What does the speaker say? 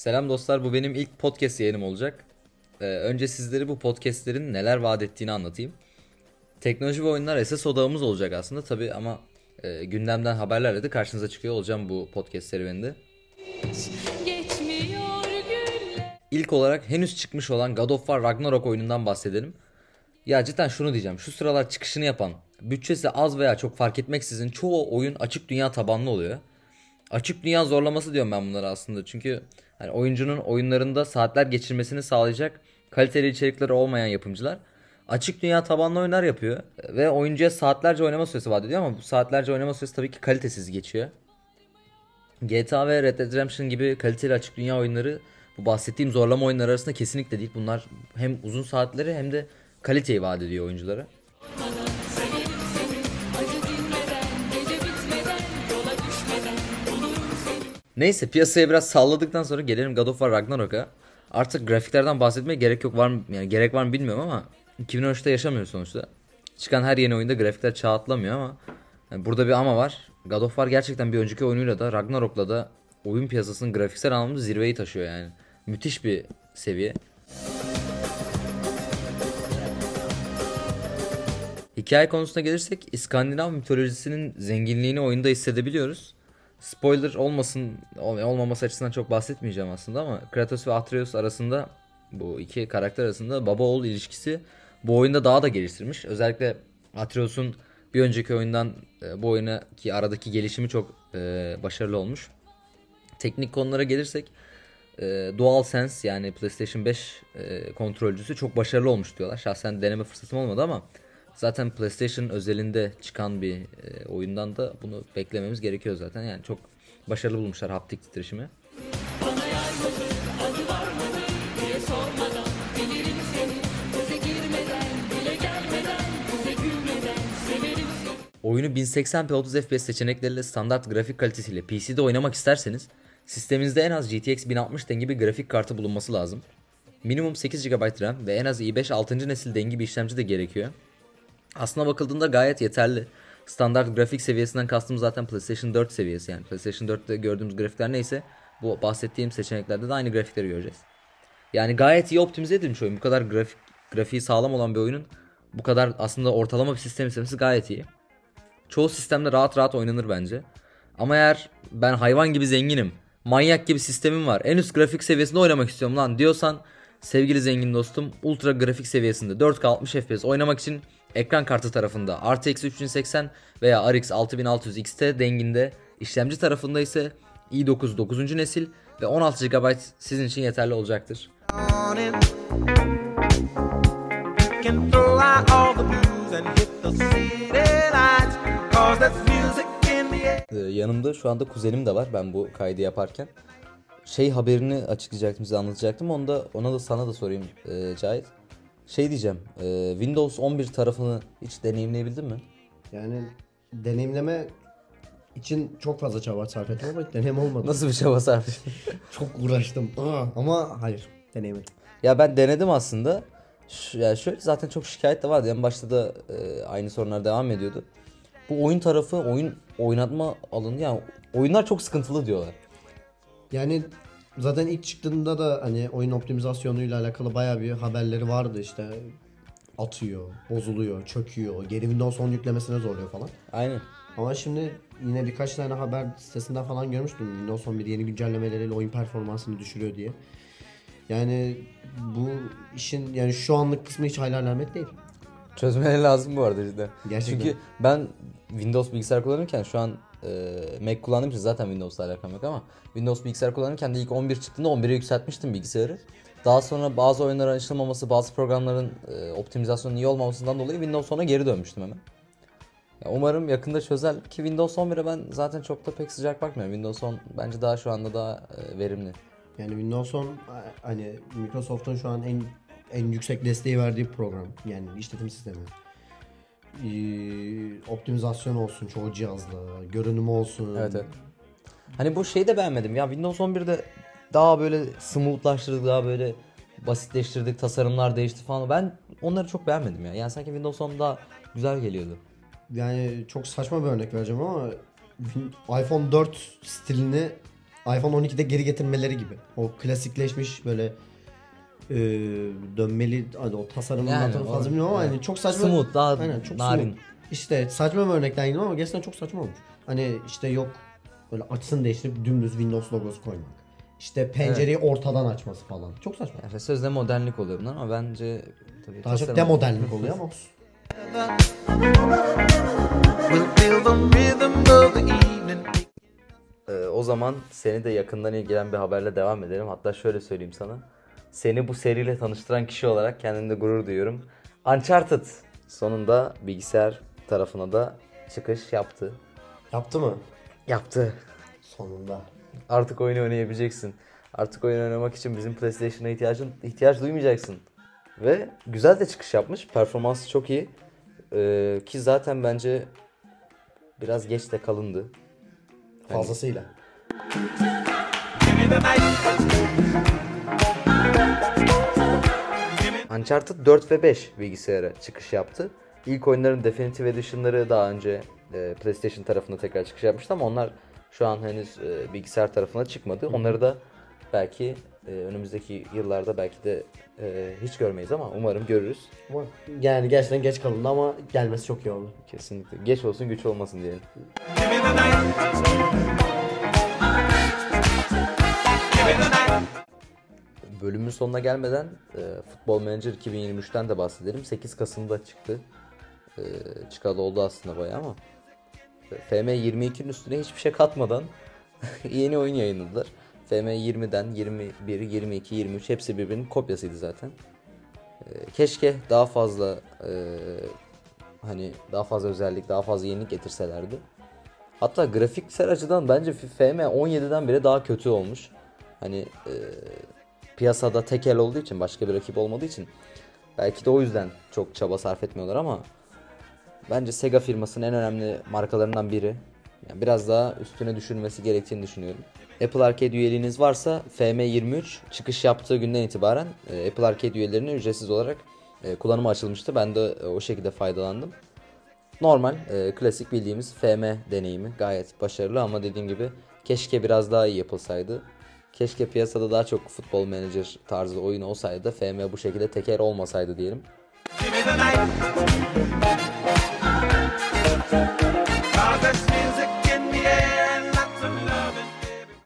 Selam dostlar, bu benim ilk podcast yayınım olacak. Ee, önce sizlere bu podcastlerin neler vaat ettiğini anlatayım. Teknoloji ve oyunlar esas odağımız olacak aslında tabi ama e, gündemden haberlerle de karşınıza çıkıyor olacağım bu podcast serüveninde. İlk olarak henüz çıkmış olan God of War Ragnarok oyunundan bahsedelim. Ya cidden şunu diyeceğim. Şu sıralar çıkışını yapan, bütçesi az veya çok fark etmeksizin çoğu oyun açık dünya tabanlı oluyor. Açık dünya zorlaması diyorum ben bunlara aslında. Çünkü hani oyuncunun oyunlarında saatler geçirmesini sağlayacak kaliteli içerikleri olmayan yapımcılar açık dünya tabanlı oyunlar yapıyor ve oyuncuya saatlerce oynama süresi vaat ediyor ama bu saatlerce oynama süresi tabii ki kalitesiz geçiyor. GTA ve Red Dead Redemption gibi kaliteli açık dünya oyunları bu bahsettiğim zorlama oyunları arasında kesinlikle değil. Bunlar hem uzun saatleri hem de kaliteyi vaat ediyor oyunculara. Neyse piyasaya biraz salladıktan sonra gelelim God of War Ragnarok'a. Artık grafiklerden bahsetmeye gerek yok var mı yani gerek var mı bilmiyorum ama 2013'te yaşamıyoruz sonuçta. Çıkan her yeni oyunda grafikler çağ ama yani burada bir ama var. God of War gerçekten bir önceki oyunuyla da Ragnarok'la da oyun piyasasının grafiksel anlamda zirveyi taşıyor yani. Müthiş bir seviye. Hikaye konusuna gelirsek İskandinav mitolojisinin zenginliğini oyunda hissedebiliyoruz. Spoiler olmasın ol- olmaması açısından çok bahsetmeyeceğim aslında ama Kratos ve Atreus arasında bu iki karakter arasında baba oğul ilişkisi bu oyunda daha da geliştirmiş. Özellikle Atreus'un bir önceki oyundan e, bu oyuna ki aradaki gelişimi çok e, başarılı olmuş. Teknik konulara gelirsek e, DualSense yani PlayStation 5 e, kontrolcüsü çok başarılı olmuş diyorlar. Şahsen deneme fırsatım olmadı ama zaten PlayStation özelinde çıkan bir e, oyundan da bunu beklememiz gerekiyor zaten. Yani çok başarılı bulmuşlar haptik titreşimi. Oyunu 1080p 30 fps seçenekleriyle standart grafik kalitesiyle PC'de oynamak isterseniz sisteminizde en az GTX 1060 dengi bir grafik kartı bulunması lazım. Minimum 8 GB RAM ve en az i5 6. nesil dengi bir işlemci de gerekiyor. Aslına bakıldığında gayet yeterli. Standart grafik seviyesinden kastım zaten PlayStation 4 seviyesi yani. PlayStation 4'te gördüğümüz grafikler neyse bu bahsettiğim seçeneklerde de aynı grafikleri göreceğiz. Yani gayet iyi optimize edilmiş oyun. Bu kadar grafik grafiği sağlam olan bir oyunun bu kadar aslında ortalama bir sistem istemesi gayet iyi. Çoğu sistemde rahat rahat oynanır bence. Ama eğer ben hayvan gibi zenginim, manyak gibi sistemim var, en üst grafik seviyesinde oynamak istiyorum lan diyorsan sevgili zengin dostum ultra grafik seviyesinde 4K 60 FPS oynamak için ekran kartı tarafında RTX 3080 veya RX 6600 XT denginde, işlemci tarafında ise i9 9. nesil ve 16 GB sizin için yeterli olacaktır. Ee, yanımda şu anda kuzenim de var ben bu kaydı yaparken. Şey haberini açıklayacaktım size anlatacaktım. Onu da, ona da sana da sorayım e, Cahit. Şey diyeceğim. e, Windows 11 tarafını hiç deneyimleyebildin mi? Yani deneyimleme için çok fazla çaba sarf ettim ama deneyim olmadı. Nasıl bir çaba sarf ettin? Çok uğraştım. Aa, ama hayır deneyemedim. ya ben denedim aslında. Ş- ya şöyle zaten çok şikayet de vardı. En başta da e, aynı sorunlar devam ediyordu. Bu oyun tarafı, oyun oynatma alanı yani oyunlar çok sıkıntılı diyorlar. Yani zaten ilk çıktığında da hani oyun optimizasyonuyla alakalı bayağı bir haberleri vardı işte atıyor, bozuluyor, çöküyor, geri Windows 10 yüklemesine zorluyor falan. Aynen. Ama şimdi yine birkaç tane haber sitesinden falan görmüştüm. Windows 11 yeni güncellemeleriyle oyun performansını düşürüyor diye. Yani bu işin yani şu anlık kısmı hiç hayal alamet değil. Çözmeleri lazım bu arada cidden. Gerçekten. Çünkü ben Windows bilgisayar kullanırken şu an e, Mac kullandığım için zaten Windows'la alakam yok ama Windows bilgisayar kullanırken de ilk 11 çıktığında 11'e yükseltmiştim bilgisayarı. Daha sonra bazı oyunların açılmaması, bazı programların e, optimizasyonun iyi olmamasından dolayı Windows 10'a geri dönmüştüm hemen. Ya umarım yakında çözer ki Windows 11'e ben zaten çok da pek sıcak bakmıyorum. Windows 10 bence daha şu anda daha e, verimli. Yani Windows 10 hani Microsoft'un şu an en en yüksek desteği verdiği program. Yani işletim sistemi. Ee, optimizasyon olsun çoğu cihazda, görünümü olsun. Evet evet. Hani bu şeyi de beğenmedim ya Windows 11'de daha böyle smoothlaştırdık daha böyle basitleştirdik tasarımlar değişti falan. Ben onları çok beğenmedim ya. Yani sanki Windows 10 daha güzel geliyordu. Yani çok saçma bir örnek vereceğim ama iPhone 4 stilini iPhone 12'de geri getirmeleri gibi. O klasikleşmiş böyle e, dönmeli hani o tasarımın Yani o- fazla bilmiyorum ama evet. hani çok saçma. Smooth, daha Aynen, çok narin. smooth. İşte saçma bir örnekten gidiyorum ama gerçekten çok saçma olmuş. Hani işte yok böyle açısını değiştirip dümdüz Windows logosu koymak. İşte pencereyi ortadan açması falan. Çok saçma. Yani sözde modernlik oluyor bunlar ama bence tabii Daha çok demodernlik oluyor ama olsun. Ee, o zaman seni de yakından ilgilen bir haberle devam edelim. Hatta şöyle söyleyeyim sana. Seni bu seriyle tanıştıran kişi olarak kendimde gurur duyuyorum. Uncharted sonunda bilgisayar tarafına da çıkış yaptı. Yaptı mı? Yaptı. Sonunda. Artık oyunu oynayabileceksin. Artık oyun oynamak için bizim PlayStation'a ihtiyacın ihtiyaç duymayacaksın. Ve güzel de çıkış yapmış. Performansı çok iyi. Ee, ki zaten bence biraz geç de kalındı. Fazlasıyla. Uncharted 4 ve 5 bilgisayara çıkış yaptı. İlk oyunların Definitive Edition'ları daha önce e, PlayStation tarafında tekrar çıkış yapmıştı ama onlar şu an henüz e, bilgisayar tarafına çıkmadı. Onları da belki e, önümüzdeki yıllarda belki de e, hiç görmeyiz ama umarım görürüz. Yani gerçekten geç kalındı ama gelmesi çok iyi oldu. Kesinlikle. Geç olsun güç olmasın diyelim. Bölümün sonuna gelmeden e, Futbol Manager 2023'ten de bahsedelim. 8 Kasım'da çıktı. E, çıkalı oldu aslında bayağı ama. FM 22'nin üstüne hiçbir şey katmadan yeni oyun yayınladılar. FM 20'den 21, 22, 23 hepsi birbirinin kopyasıydı zaten. E, keşke daha fazla e, hani daha fazla özellik, daha fazla yenilik getirselerdi. Hatta grafiksel açıdan bence FM 17'den bile daha kötü olmuş. Hani e, piyasada tek el olduğu için, başka bir rakip olmadığı için belki de o yüzden çok çaba sarf etmiyorlar ama bence Sega firmasının en önemli markalarından biri. Yani biraz daha üstüne düşünmesi gerektiğini düşünüyorum. Apple Arcade üyeliğiniz varsa FM23 çıkış yaptığı günden itibaren e, Apple Arcade üyelerine ücretsiz olarak e, kullanıma açılmıştı. Ben de e, o şekilde faydalandım. Normal, klasik bildiğimiz FM deneyimi gayet başarılı ama dediğim gibi keşke biraz daha iyi yapılsaydı. Keşke piyasada daha çok futbol manager tarzı oyun olsaydı da FM bu şekilde teker olmasaydı diyelim. Give me the night.